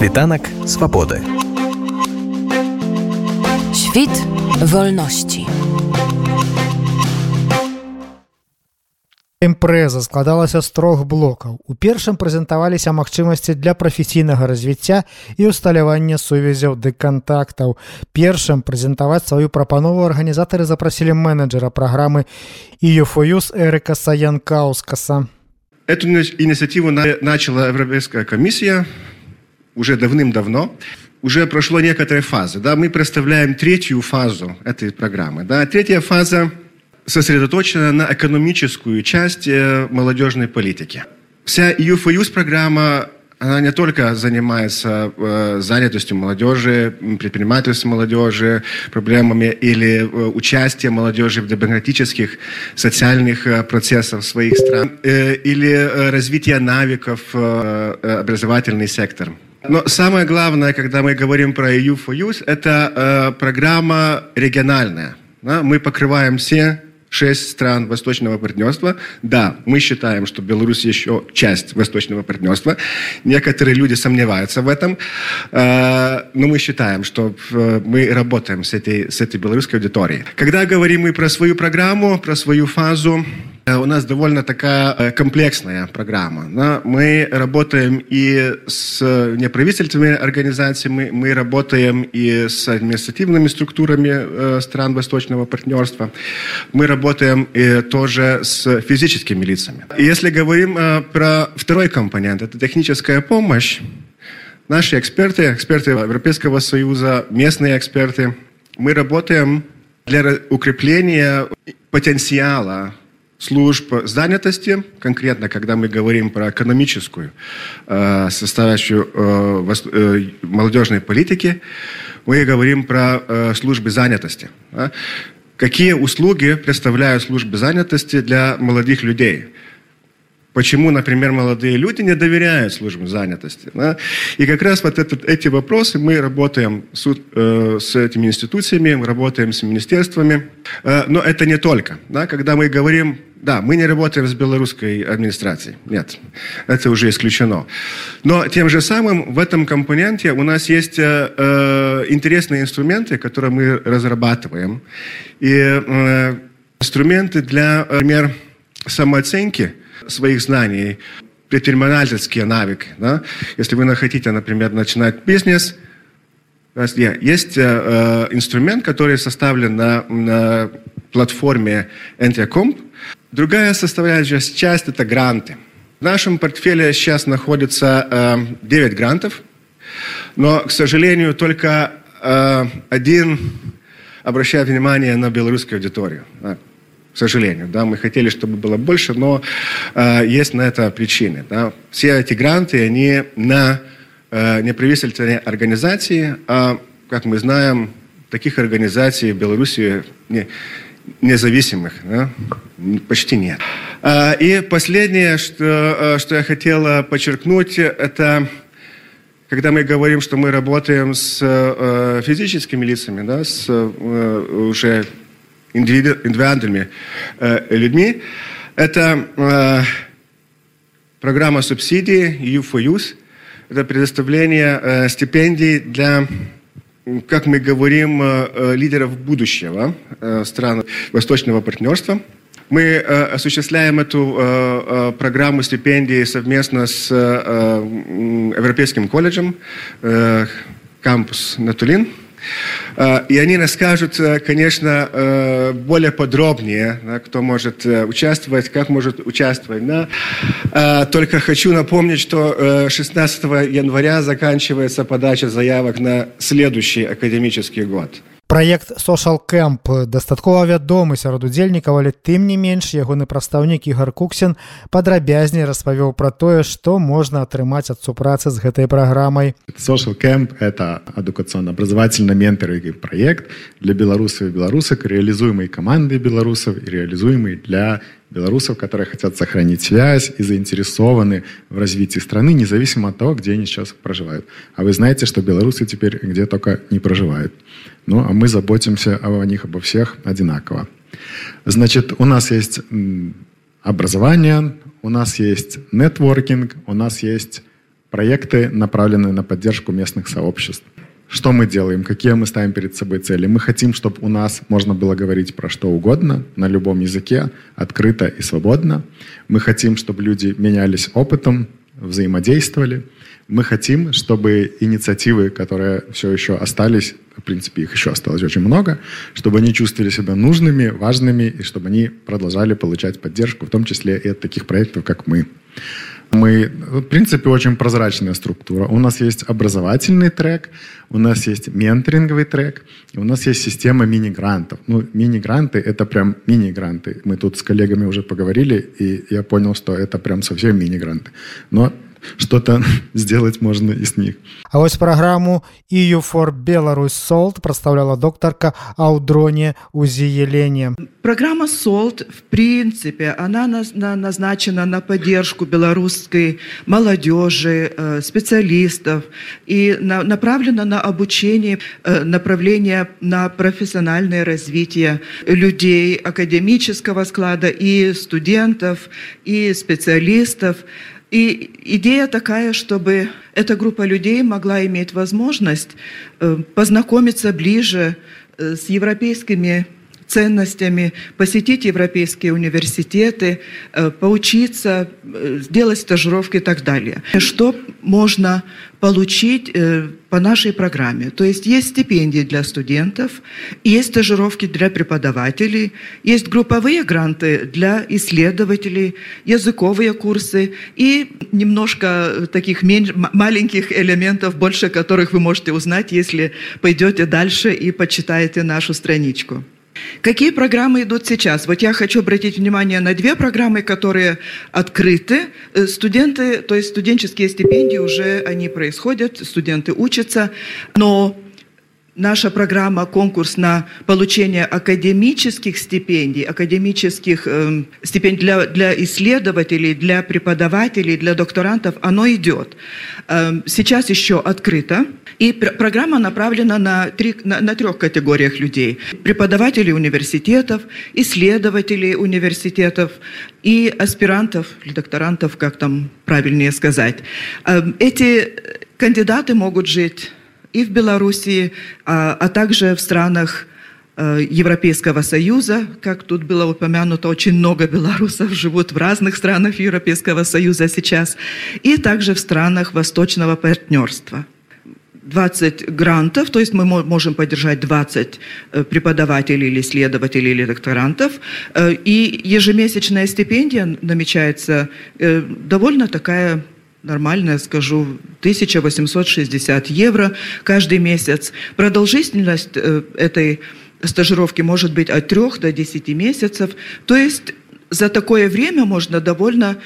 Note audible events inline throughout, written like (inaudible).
Світанак свабоды. Świt wolności. Імпрэза складалася з трох блокаў. У першым прэзентаваліся магчымасці для прафесійнага развіцця і ўсталявання сувязяў ды кантактаў. Першым прэзентаваць сваю прапанову арганізатары запрасілі менеджера праграмы ЮФОЮС Эрыка Саянкаускаса. Эту инициативу начала Европейская комиссия уже давным-давно. Уже прошло некоторые фазы. Да? Мы представляем третью фазу этой программы. Да? Третья фаза сосредоточена на экономическую часть э, молодежной политики. Вся Youth for Youth программа она не только занимается э, занятостью молодежи, предпринимательством молодежи, проблемами или э, участием молодежи в демократических социальных э, процессах своих стран, э, или э, развитие навыков э, э, образовательный сектор. Но самое главное, когда мы говорим про EU for Youth, это э, программа региональная. Да? Мы покрываем все шесть стран Восточного партнерства. Да, мы считаем, что Беларусь еще часть Восточного партнерства. Некоторые люди сомневаются в этом, э, но мы считаем, что э, мы работаем с этой, с этой белорусской аудиторией. Когда говорим мы про свою программу, про свою фазу, у нас довольно такая э, комплексная программа. Мы работаем и с неправительственными организациями, мы работаем и с административными структурами э, стран Восточного партнерства, мы работаем и тоже с физическими лицами. Если говорим про второй компонент, это техническая помощь, наши эксперты, эксперты Европейского Союза, местные эксперты, мы работаем для укрепления потенциала служб занятости, конкретно, когда мы говорим про экономическую э, составляющую э, э, молодежной политики, мы говорим про э, службы занятости. Да? Какие услуги представляют службы занятости для молодых людей? Почему, например, молодые люди не доверяют службам занятости? Да? И как раз вот этот, эти вопросы мы работаем с, э, с этими институциями, мы работаем с министерствами. Э, но это не только. Да? Когда мы говорим, да, мы не работаем с белорусской администрацией. Нет, это уже исключено. Но тем же самым в этом компоненте у нас есть э, э интересные инструменты, которые мы разрабатываем. И э, инструменты для, например, самооценки – своих знаний, предпринимательские навыки. Да? Если вы хотите, например, начинать бизнес, есть э, э, инструмент, который составлен на, на платформе Entracomp. Другая составляющая часть – это гранты. В нашем портфеле сейчас находится э, 9 грантов, но, к сожалению, только э, один обращает внимание на белорусскую аудиторию к сожалению. Да, мы хотели, чтобы было больше, но э, есть на это причины. Да. Все эти гранты, они на э, неправительственные организации, а, как мы знаем, таких организаций в Беларуси не, независимых да, почти нет. А, и последнее, что, э, что я хотела подчеркнуть, это когда мы говорим, что мы работаем с э, физическими лицами, да, с уже индивидуальными э, людьми. Это программа субсидий EU for Youth. Это предоставление стипендий для, как мы говорим, э, э лидеров будущего э, стран Восточного партнерства. Мы осуществляем эту программу стипендий совместно с Европейским колледжем, кампус Натулин. И они расскажут, конечно, более подробнее, кто может участвовать, как может участвовать. Да? Только хочу напомнить, что 16 января заканчивается подача заявок на следующий академический год. Праект Social Camp дастаткова вядомы сярод удзельнікаў, але тым не менш ягоны прадстаўнік Ігар Куксен падрабязней распавёў пра тое, што можна атрымаць ад супрацы з гэтай праграмай. Social Camp это адукационно-образовательно менторский проект для белорусов и белорусок, реализуемый командой белорусов и реализуемый для белорусов, которые хотят сохранить связь и заинтересованы в развитии страны, независимо от того, где они сейчас проживают. А вы знаете, что белорусы теперь где только не проживают. Ну, а мы заботимся о них, обо всех одинаково. Значит, у нас есть образование, у нас есть нетворкинг, у нас есть проекты, направленные на поддержку местных сообществ. Что мы делаем? Какие мы ставим перед собой цели? Мы хотим, чтобы у нас можно было говорить про что угодно, на любом языке, открыто и свободно. Мы хотим, чтобы люди менялись опытом, взаимодействовали. Мы хотим, чтобы инициативы, которые все еще остались, в принципе, их еще осталось очень много, чтобы они чувствовали себя нужными, важными, и чтобы они продолжали получать поддержку, в том числе и от таких проектов, как мы. Мы, в принципе, очень прозрачная структура. У нас есть образовательный трек, у нас есть менторинговый трек, и у нас есть система мини-грантов. Ну, мини-гранты — это прям мини-гранты. Мы тут с коллегами уже поговорили, и я понял, что это прям совсем мини-гранты. Но что-то (laughs) сделать можно из них. А вось праграму EU for Belarus Salt прадстаўляла доктарка Аўдроне Узиелене. Программа SOLT, в принципе, она назначена на поддержку белорусской молодежи, э, специалистов и направлена на обучение э, направления на профессиональное развитие людей академического склада и студентов, и специалистов. И идея такая, чтобы эта группа людей могла иметь возможность э, познакомиться ближе э, с европейскими ценностями, посетить европейские университеты, э, поучиться, э, сделать стажировки и так далее. Что можно получить э, по нашей программе? То есть есть стипендии для студентов, есть стажировки для преподавателей, есть групповые гранты для исследователей, языковые курсы и немножко таких маленьких элементов, больше которых вы можете узнать, если пойдете дальше и почитаете нашу страничку. Какие программы идут сейчас? Вот я хочу обратить внимание на две программы, которые открыты. Э, студенты, то есть студенческие стипендии уже они происходят, студенты учатся, но наша программа конкурс на получение академических стипендий, академических э, стипендий для, для исследователей, для преподавателей, для докторантов, оно идет. Э, сейчас еще открыто. И пр программа направлена на, три, на, на трех категориях людей. Преподавателей университетов, исследователей университетов и аспирантов или докторантов, как там правильнее сказать. Э, эти кандидаты могут жить и в Белоруссии, а, а также в странах э, Европейского Союза, как тут было упомянуто, очень много белорусов живут в разных странах Европейского Союза сейчас, и также в странах Восточного партнерства. 20 грантов, то есть мы можем поддержать 20 э, преподавателей или исследователей или докторантов, э, и ежемесячная стипендия намечается довольно такая нормальная, скажу, 1860 евро каждый месяц. Продолжительность э, этой стажировки может быть от 3 до 10 месяцев. То есть за такое время можно довольно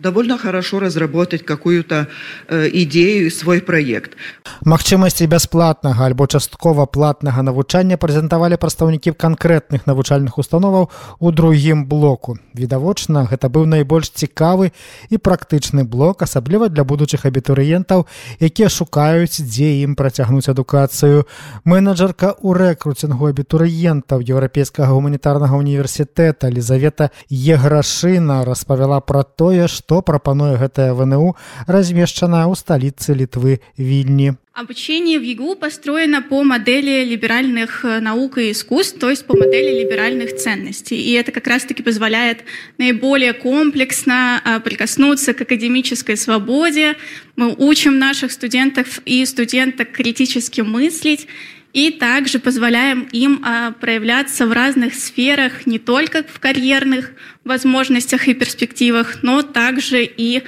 довольно хорошо разработать какую-то э, идею свой проект. Магчымасці бясплатнага альбо часткова платнага навучання прэзентавалі прадстаўнікі канкрэтных навучальных установаў у другім блоку. Відавочна гэта быў найбольш цікавы і практычны блок асабліва для будучых абітурыентаў якія шукаюць дзе ім працягнуць адукацыю. Менеджерка ў рэкруцінгу абітурыентаў еўрапейскага гуманітарнага універсітэта лізавета еграшына распавяла пра тое што што прапануе гэтая вНУ размешчаная ў сталіцы літвы вільні Обучение в ЕГУ построено по модели либеральных э, наук и искусств, то есть по модели либеральных ценностей. И это как раз-таки позволяет наиболее комплексно э, прикоснуться к академической свободе. Мы учим наших студентов и студенток критически мыслить и также позволяем им а, проявляться в разных сферах, не только в карьерных возможностях и перспективах, но также и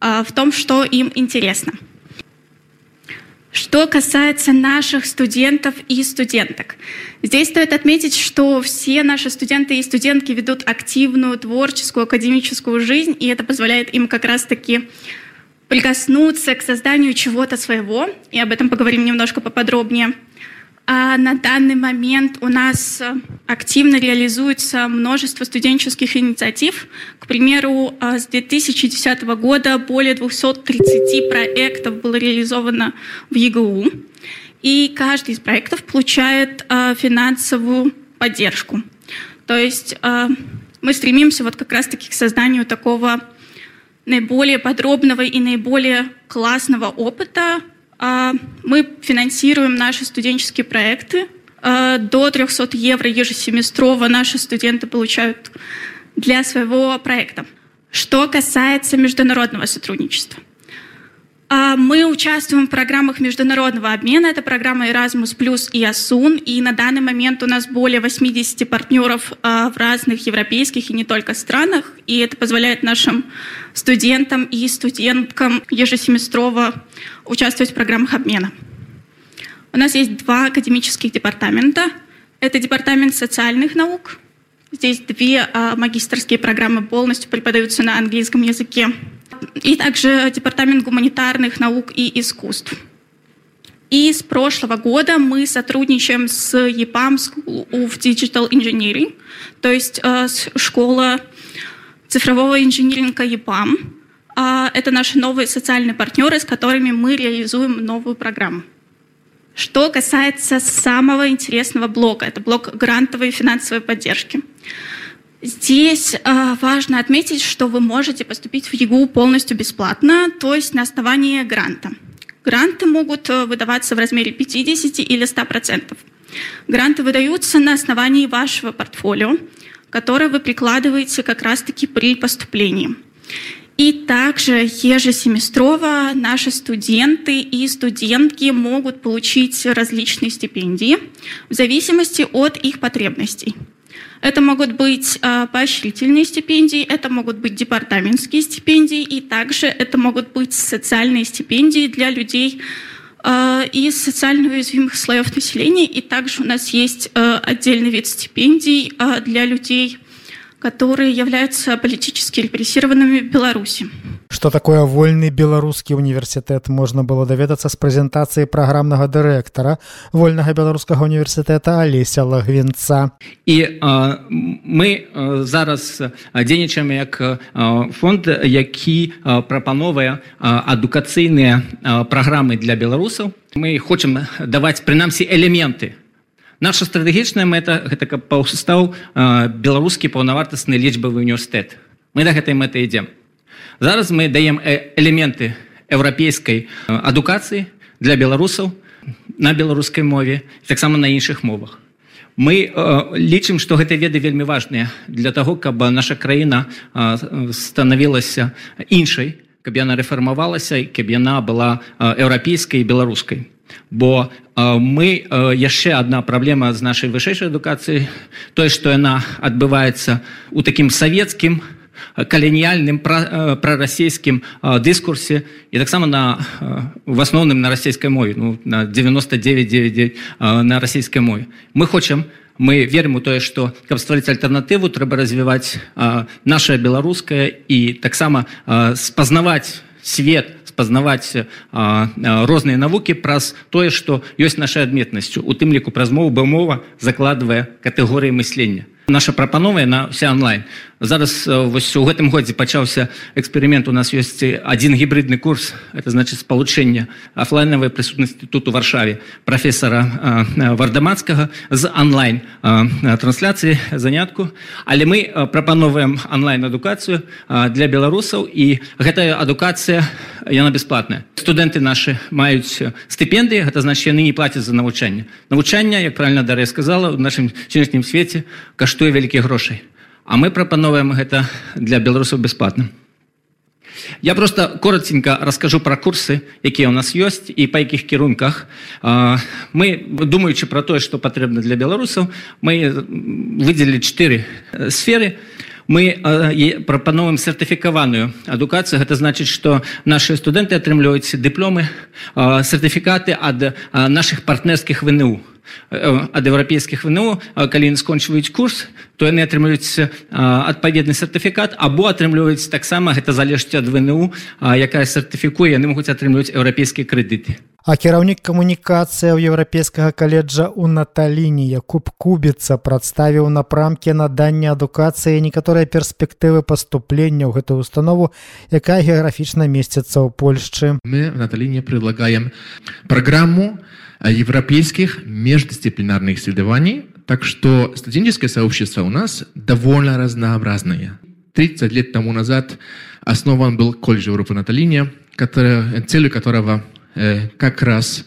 а, в том, что им интересно. Что касается наших студентов и студенток, здесь стоит отметить, что все наши студенты и студентки ведут активную творческую академическую жизнь, и это позволяет им как раз-таки прикоснуться к созданию чего-то своего, и об этом поговорим немножко поподробнее – а на данный момент у нас активно реализуется множество студенческих инициатив. К примеру, э, с 2010 года более 230 проектов было реализовано в ЕГУ. И каждый из проектов получает э, финансовую поддержку. То есть мы стремимся вот как раз-таки к созданию такого наиболее подробного и наиболее классного опыта. А, мы финансируем наши студенческие проекты. А, до 300 евро ежесеместрово наши студенты получают для своего проекта. Что касается международного сотрудничества – мы участвуем в программах международного обмена. Это программа Erasmus Plus и ASUN. И на данный момент у нас более 80 партнеров а, в разных европейских и не только странах. И это позволяет нашим студентам и студенткам ежесеместрово участвовать в программах обмена. У нас есть два академических департамента. Это департамент социальных наук. Здесь две а, магистрские программы полностью преподаются на английском языке и также Департамент гуманитарных наук и искусств. И с прошлого года мы сотрудничаем с EPAM School of Digital Engineering, то есть э, школа цифрового инжиниринга EPAM. Э, это наши новые социальные партнеры, с которыми мы реализуем новую программу. Что касается самого интересного блока, это блок грантовой и финансовой поддержки. Здесь э, важно отметить, что вы можете поступить в ЕГУ полностью бесплатно, то есть на основании гранта. Гранты могут э, выдаваться в размере 50 или 100%. Гранты выдаются на основании вашего портфолио, которое вы прикладываете как раз-таки при поступлении. И также ежесеместрово наши студенты и студентки могут получить различные стипендии в зависимости от их потребностей. Это могут быть э, поощрительные стипендии, это могут быть департаментские стипендии, и также это могут быть социальные стипендии для людей э, из социально уязвимых слоев населения. И также у нас есть э, отдельный вид стипендий для людей, которые являются политически репрессированными в Беларуси. Что такое вольны беларускі універсітэт можна было даведацца з прэзентацыі праграмнага дырэктара вольнага беларускага універсітэта алеся лагвінца і э, мы э, зараз дзейнічаем як э, фонд які э, прапановае э, адукацыйныя э, праграмы для беларусаў мы хочам даваць прынамсі элементы наша стратэгічная мэта гэта каб паўстаў э, беларускі паўнавартасны лічбавы універсітэт мы да гэтай мэты ідзем Зараз мы даем элементы еўрапейскай адукацыі для беларусаў на беларускай мове таксама на іншых мовах. Мы э, лічым, што гэтыя веды вельмі важныя для таго, каб наша краіна э, станавілася іншай, каб яна рэфармавалася каб яна была еўрапейскай і беларускай. Бо э, мы э, яшчэ адна праблема з нашай вышэйшай адукацыі, тое, што яна адбываецца ў такім савецкім, каланіяльным прарасійскім дыскурсе і таксама на в асноўным на расійскай мове ну, на 9999 на расійскай мове. Мы хочам мы верым у тое што каб стварыць альтэрнатыву трэба развіваць наше беларускае і таксама спазнаваць свет спазнаваць розныя навукі праз тое што ёсць нашай адметнасцю у тым ліку праз мову бы мова закладвае катэгорыі мыслення наша прапанова на вся онлайн зараз вось у гэтым годзе пачаўся эксперымент. У нас ёсць один гібридны курс. Это значит спалучэнне офлайнавай прысутнасці тут у варшаве профессора вардамацкага з онлайн трансляцыі занятку. Але мы прапановваем онлайн адукацыю для беларусаў. І гэтая адукацыя яна бясплатная. Студэнты наши маюць стыпендыі. Гэта значит яны не плацяць за навучанне. Навучання як правильно дар'я сказала в нашым сённяшнім свеце каштуе вялікіх грошай а мы прапановваем гэта для беларусаў бясплатна. Я просто коротенько расскажу про курсы якія у нас ёсць і па якіх кірунках. Мы думаючы про тое что патрэбна для беларусаў мы выделілі чатыры сферы. Мы прапановваем сертыфікаваную адукацыю. Гэта значыць что наши студэнты атрымліваюць дыпломы сертыфікаты ад наших партнерскіх вНУ ад еўрапейскіх вНУ калі яны скончваюць курс то яны атрымліваюць адпаведны сертыфікат або атрымліваюць таксама гэта залежыць ад вНУ якая сертыфікуе яны могуць атрымліваць еўрапейскія крэдыты А кіраўнік камунікацыяў еўрапейскага каледжа ў наталіні Якуб кубіца прадставіў напрамкі надання адукацыі некаторыя перспектывы паступлення ў гэтую установу якая геаграфічна месціцца ў Польшчы мы в наталіне предлагаем праграмму европейских междисциплинарных исследований, так что студенческое сообщество у нас довольно разнообразное. 30 лет тому назад основан был колледж Европы Наталиния, которая, целью которого э, как раз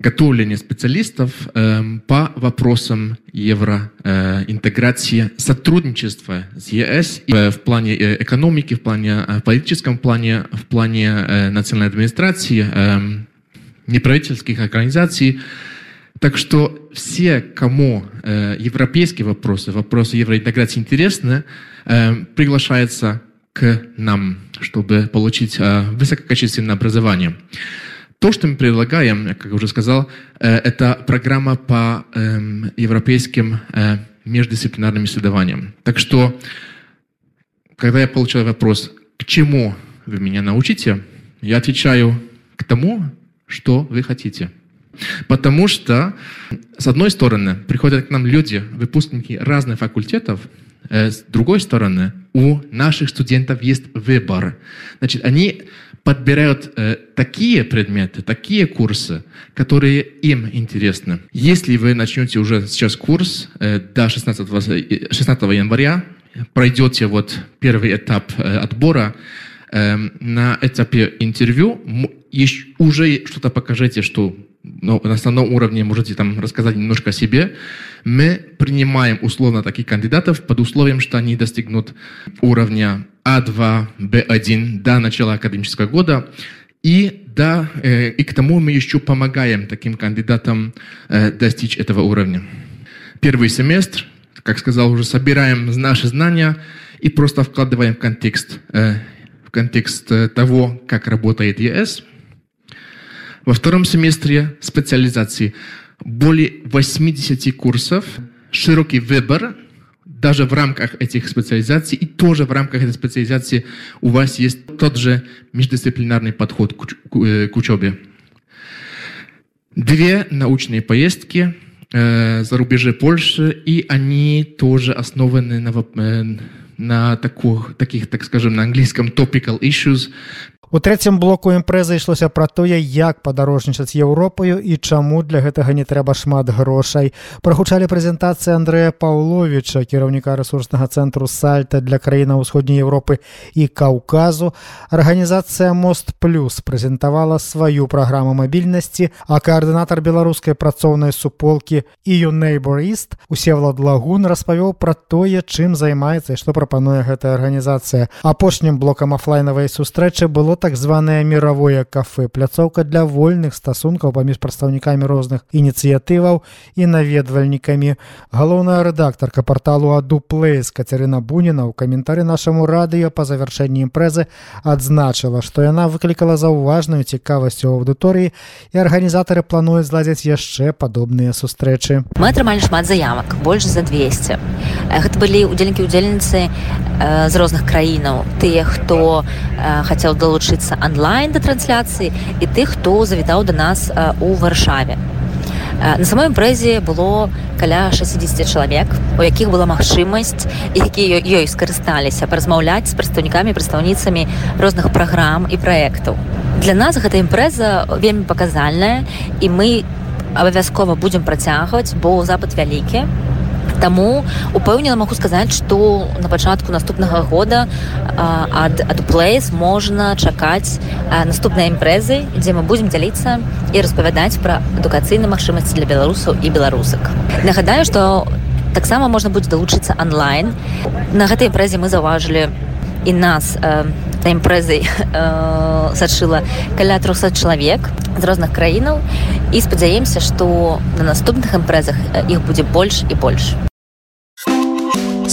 готовление специалистов э, по вопросам евроинтеграции, э, сотрудничества с ЕС э, в плане э, экономики, в плане э, политическом плане, в плане э, национальной администрации, э, неправительственных организаций. Так что все, кому э, европейские вопросы, вопросы евроинтеграции интересны, э, приглашаются к нам, чтобы получить э, высококачественное образование. То, что мы предлагаем, как я уже сказал, э, это программа по эм, европейским э, междисциплинарным исследованиям. Так что, когда я получаю вопрос, к чему вы меня научите, я отвечаю к тому, что вы хотите. Потому что, с одной стороны, приходят к нам люди, выпускники разных факультетов, э, с другой стороны, у наших студентов есть выбор. Значит, они подбирают э, такие предметы, такие курсы, которые им интересны. Если вы начнете уже сейчас курс э, до 16, 16 э, января, пройдете вот первый этап э, отбора, э, на этапе интервью уже что-то покажите, что ну, на основном уровне можете там рассказать немножко о себе. Мы принимаем условно таких кандидатов под условием, что они достигнут уровня А2, Б1 до начала академического года. И, да, э, и к тому мы еще помогаем таким кандидатам э, достичь этого уровня. Первый семестр, как сказал, уже собираем наши знания и просто вкладываем в контекст, э, в контекст э, того, как работает ЕС – во втором семестре специализации более 80 курсов, широкий выбор, даже в рамках этих специализаций, и тоже в рамках этой специализации у вас есть тот же междисциплинарный подход к, к, э, учебе. Две научные поездки э, за рубежи Польши, и они тоже основаны на, э, на таких, так скажем, на английском topical issues, У трэцім блоку імпрэзы ішлося пра тое, як падарожнічаць Еўропаю і чаму для гэтага не трэба шмат грошай. Прагучалі прэзентацыі Андрэя Паўловіча, кіраўніка рэсурснага цэнтру сальта для краінаў усходняй Еўропы і Каўказу. Арганізацыя мост плюс прэзентавала сваю праграму мабільнасці, а каардынатар беларускай працоўнай суполкі і Нейборіст Усевлад Лагун распавёў пра тое, чым займаецца і што прапануе гэтая арганізацыя. Апошнім блокам афлайнавай сустрэчы было так званае мировое кафе пляцоўка для вольных стасункаў паміж прадстаўнікамі розных ініцыятываў і наведвальнікамі. Галоўная рэдактарка порталу адуплейс кацярына буніна ў каментары нашаму радыё па завяршэнні імпрэзы адзначыла што яна выклікала заўважную цікавасць у аўдыторыі і арганізатары плануюць зладзяць яшчэ падобныя сустрэчы. Мы атрымалі шмат заявак больш за 200 гэта былі удзельнікі удзельніцы з розных краінаў. Тыя хто хацеў долучыць далучыцца онлайн да трансляцыі і тых хто завітаў да нас у варшаве. На самой імпрэзе было каля 60 чалавек у якіх была магчымасць якія ёй скарысталіся паразмаўляць з прадстаўнікамі прадстаўніцамі розных праграм і праектаў. Для нас гэта імпрэза вельмі паказальная і мы абавязкова будзем працягваць бо запад вялікі Таму упэўнена магу сказаць, што на пачатку наступнага года ад адплейс можна чакаць наступнай імпрэзы, дзе мы будзем дзяліцца і распавядаць пра адукацыйныя магчымасці для беларусаў і беларусак. Нагадаю, што таксама можна будзе далучыцца онлайн. На гэтай імпрэзе мы заўважылі і нас на імпрэзай (laughs) сачыла каля 300 чалавек з розных краінаў і спадзяемся, што на наступных імпрэзах іх будзе больш і больш.